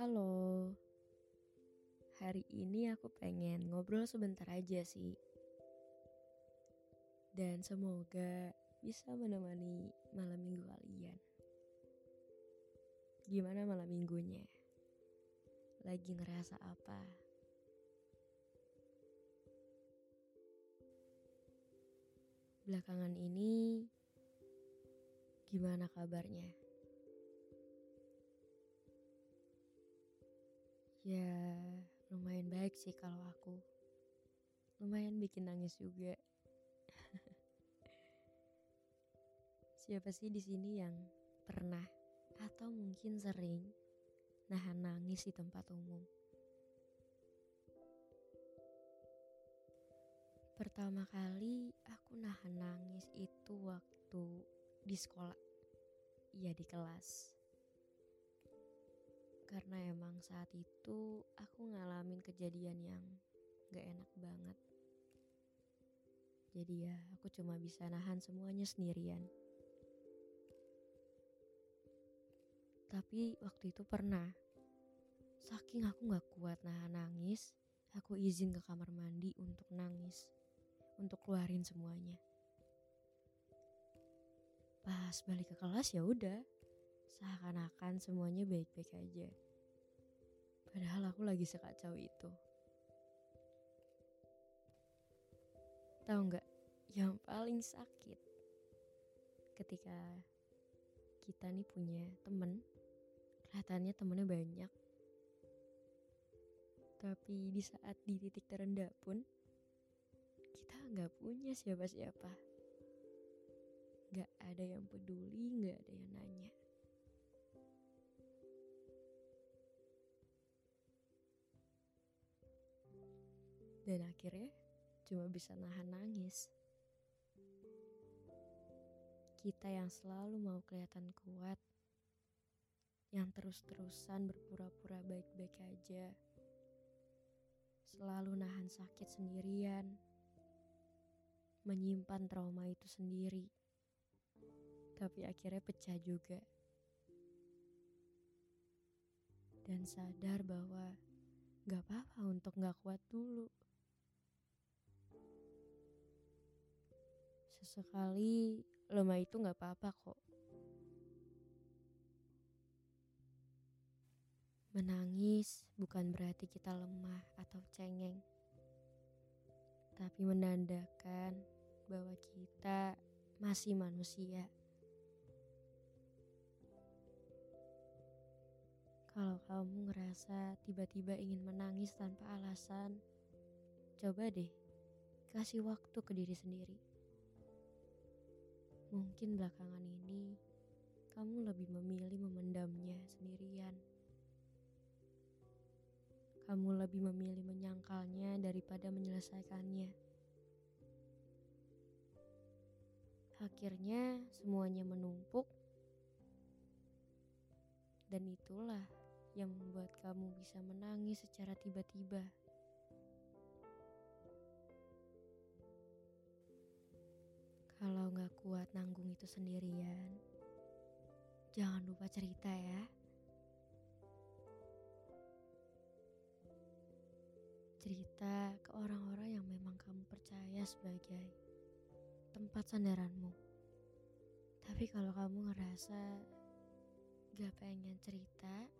Halo. Hari ini aku pengen ngobrol sebentar aja sih. Dan semoga bisa menemani malam minggu kalian. Gimana malam minggunya? Lagi ngerasa apa? Belakangan ini gimana kabarnya? Ya, lumayan baik sih kalau aku. Lumayan bikin nangis juga. Siapa sih di sini yang pernah atau mungkin sering nahan nangis di tempat umum? Pertama kali aku nahan nangis itu waktu di sekolah. Iya di kelas. Karena emang saat itu aku ngalamin kejadian yang gak enak banget. Jadi ya aku cuma bisa nahan semuanya sendirian. Tapi waktu itu pernah. Saking aku gak kuat nahan nangis, aku izin ke kamar mandi untuk nangis. Untuk keluarin semuanya. Pas balik ke kelas ya udah, seakan-akan semuanya baik-baik aja. Padahal aku lagi sekacau itu. Tahu nggak yang paling sakit ketika kita nih punya temen, kelihatannya temennya banyak, tapi di saat di titik terendah pun kita nggak punya siapa-siapa. Nggak ada yang peduli, nggak ada yang nanya. Dan akhirnya cuma bisa nahan nangis. Kita yang selalu mau kelihatan kuat, yang terus-terusan berpura-pura baik-baik aja, selalu nahan sakit sendirian, menyimpan trauma itu sendiri, tapi akhirnya pecah juga. Dan sadar bahwa gak apa-apa untuk gak kuat dulu. Sesekali lemah itu gak apa-apa kok. Menangis bukan berarti kita lemah atau cengeng. Tapi menandakan bahwa kita masih manusia. Kalau kamu ngerasa tiba-tiba ingin menangis tanpa alasan, coba deh kasih waktu ke diri sendiri. Mungkin belakangan ini kamu lebih memilih memendamnya sendirian. Kamu lebih memilih menyangkalnya daripada menyelesaikannya. Akhirnya semuanya menumpuk dan itulah yang membuat kamu bisa menangis secara tiba-tiba. Nggak kuat nanggung itu sendirian, jangan lupa cerita ya. Cerita ke orang-orang yang memang kamu percaya sebagai tempat sandaranmu. Tapi kalau kamu ngerasa gak pengen cerita,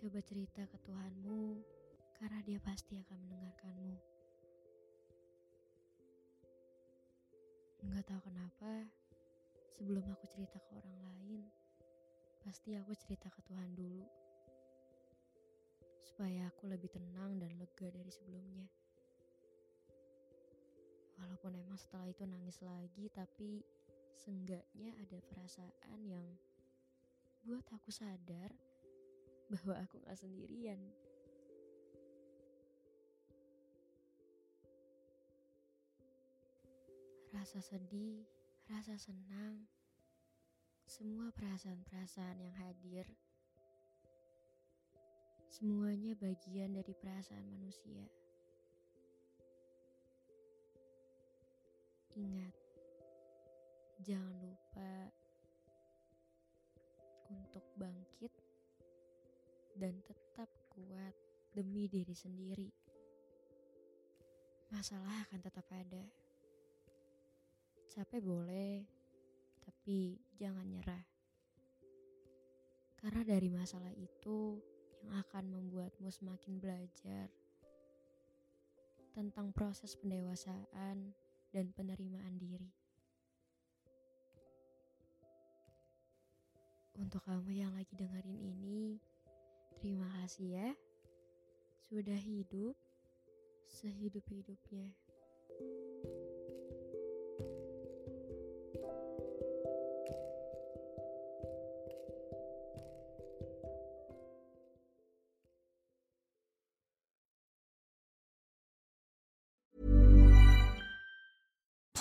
coba cerita ke Tuhanmu karena dia pasti akan mendengarkanmu. Nggak tahu kenapa, sebelum aku cerita ke orang lain, pasti aku cerita ke Tuhan dulu. Supaya aku lebih tenang dan lega dari sebelumnya. Walaupun emang setelah itu nangis lagi, tapi seenggaknya ada perasaan yang buat aku sadar bahwa aku gak sendirian. Rasa sedih, rasa senang, semua perasaan-perasaan yang hadir, semuanya bagian dari perasaan manusia. Ingat, jangan lupa untuk bangkit dan tetap kuat demi diri sendiri. Masalah akan tetap ada. Capek boleh, tapi jangan nyerah. Karena dari masalah itu yang akan membuatmu semakin belajar tentang proses pendewasaan dan penerimaan diri. Untuk kamu yang lagi dengerin ini, terima kasih ya. Sudah hidup sehidup-hidupnya.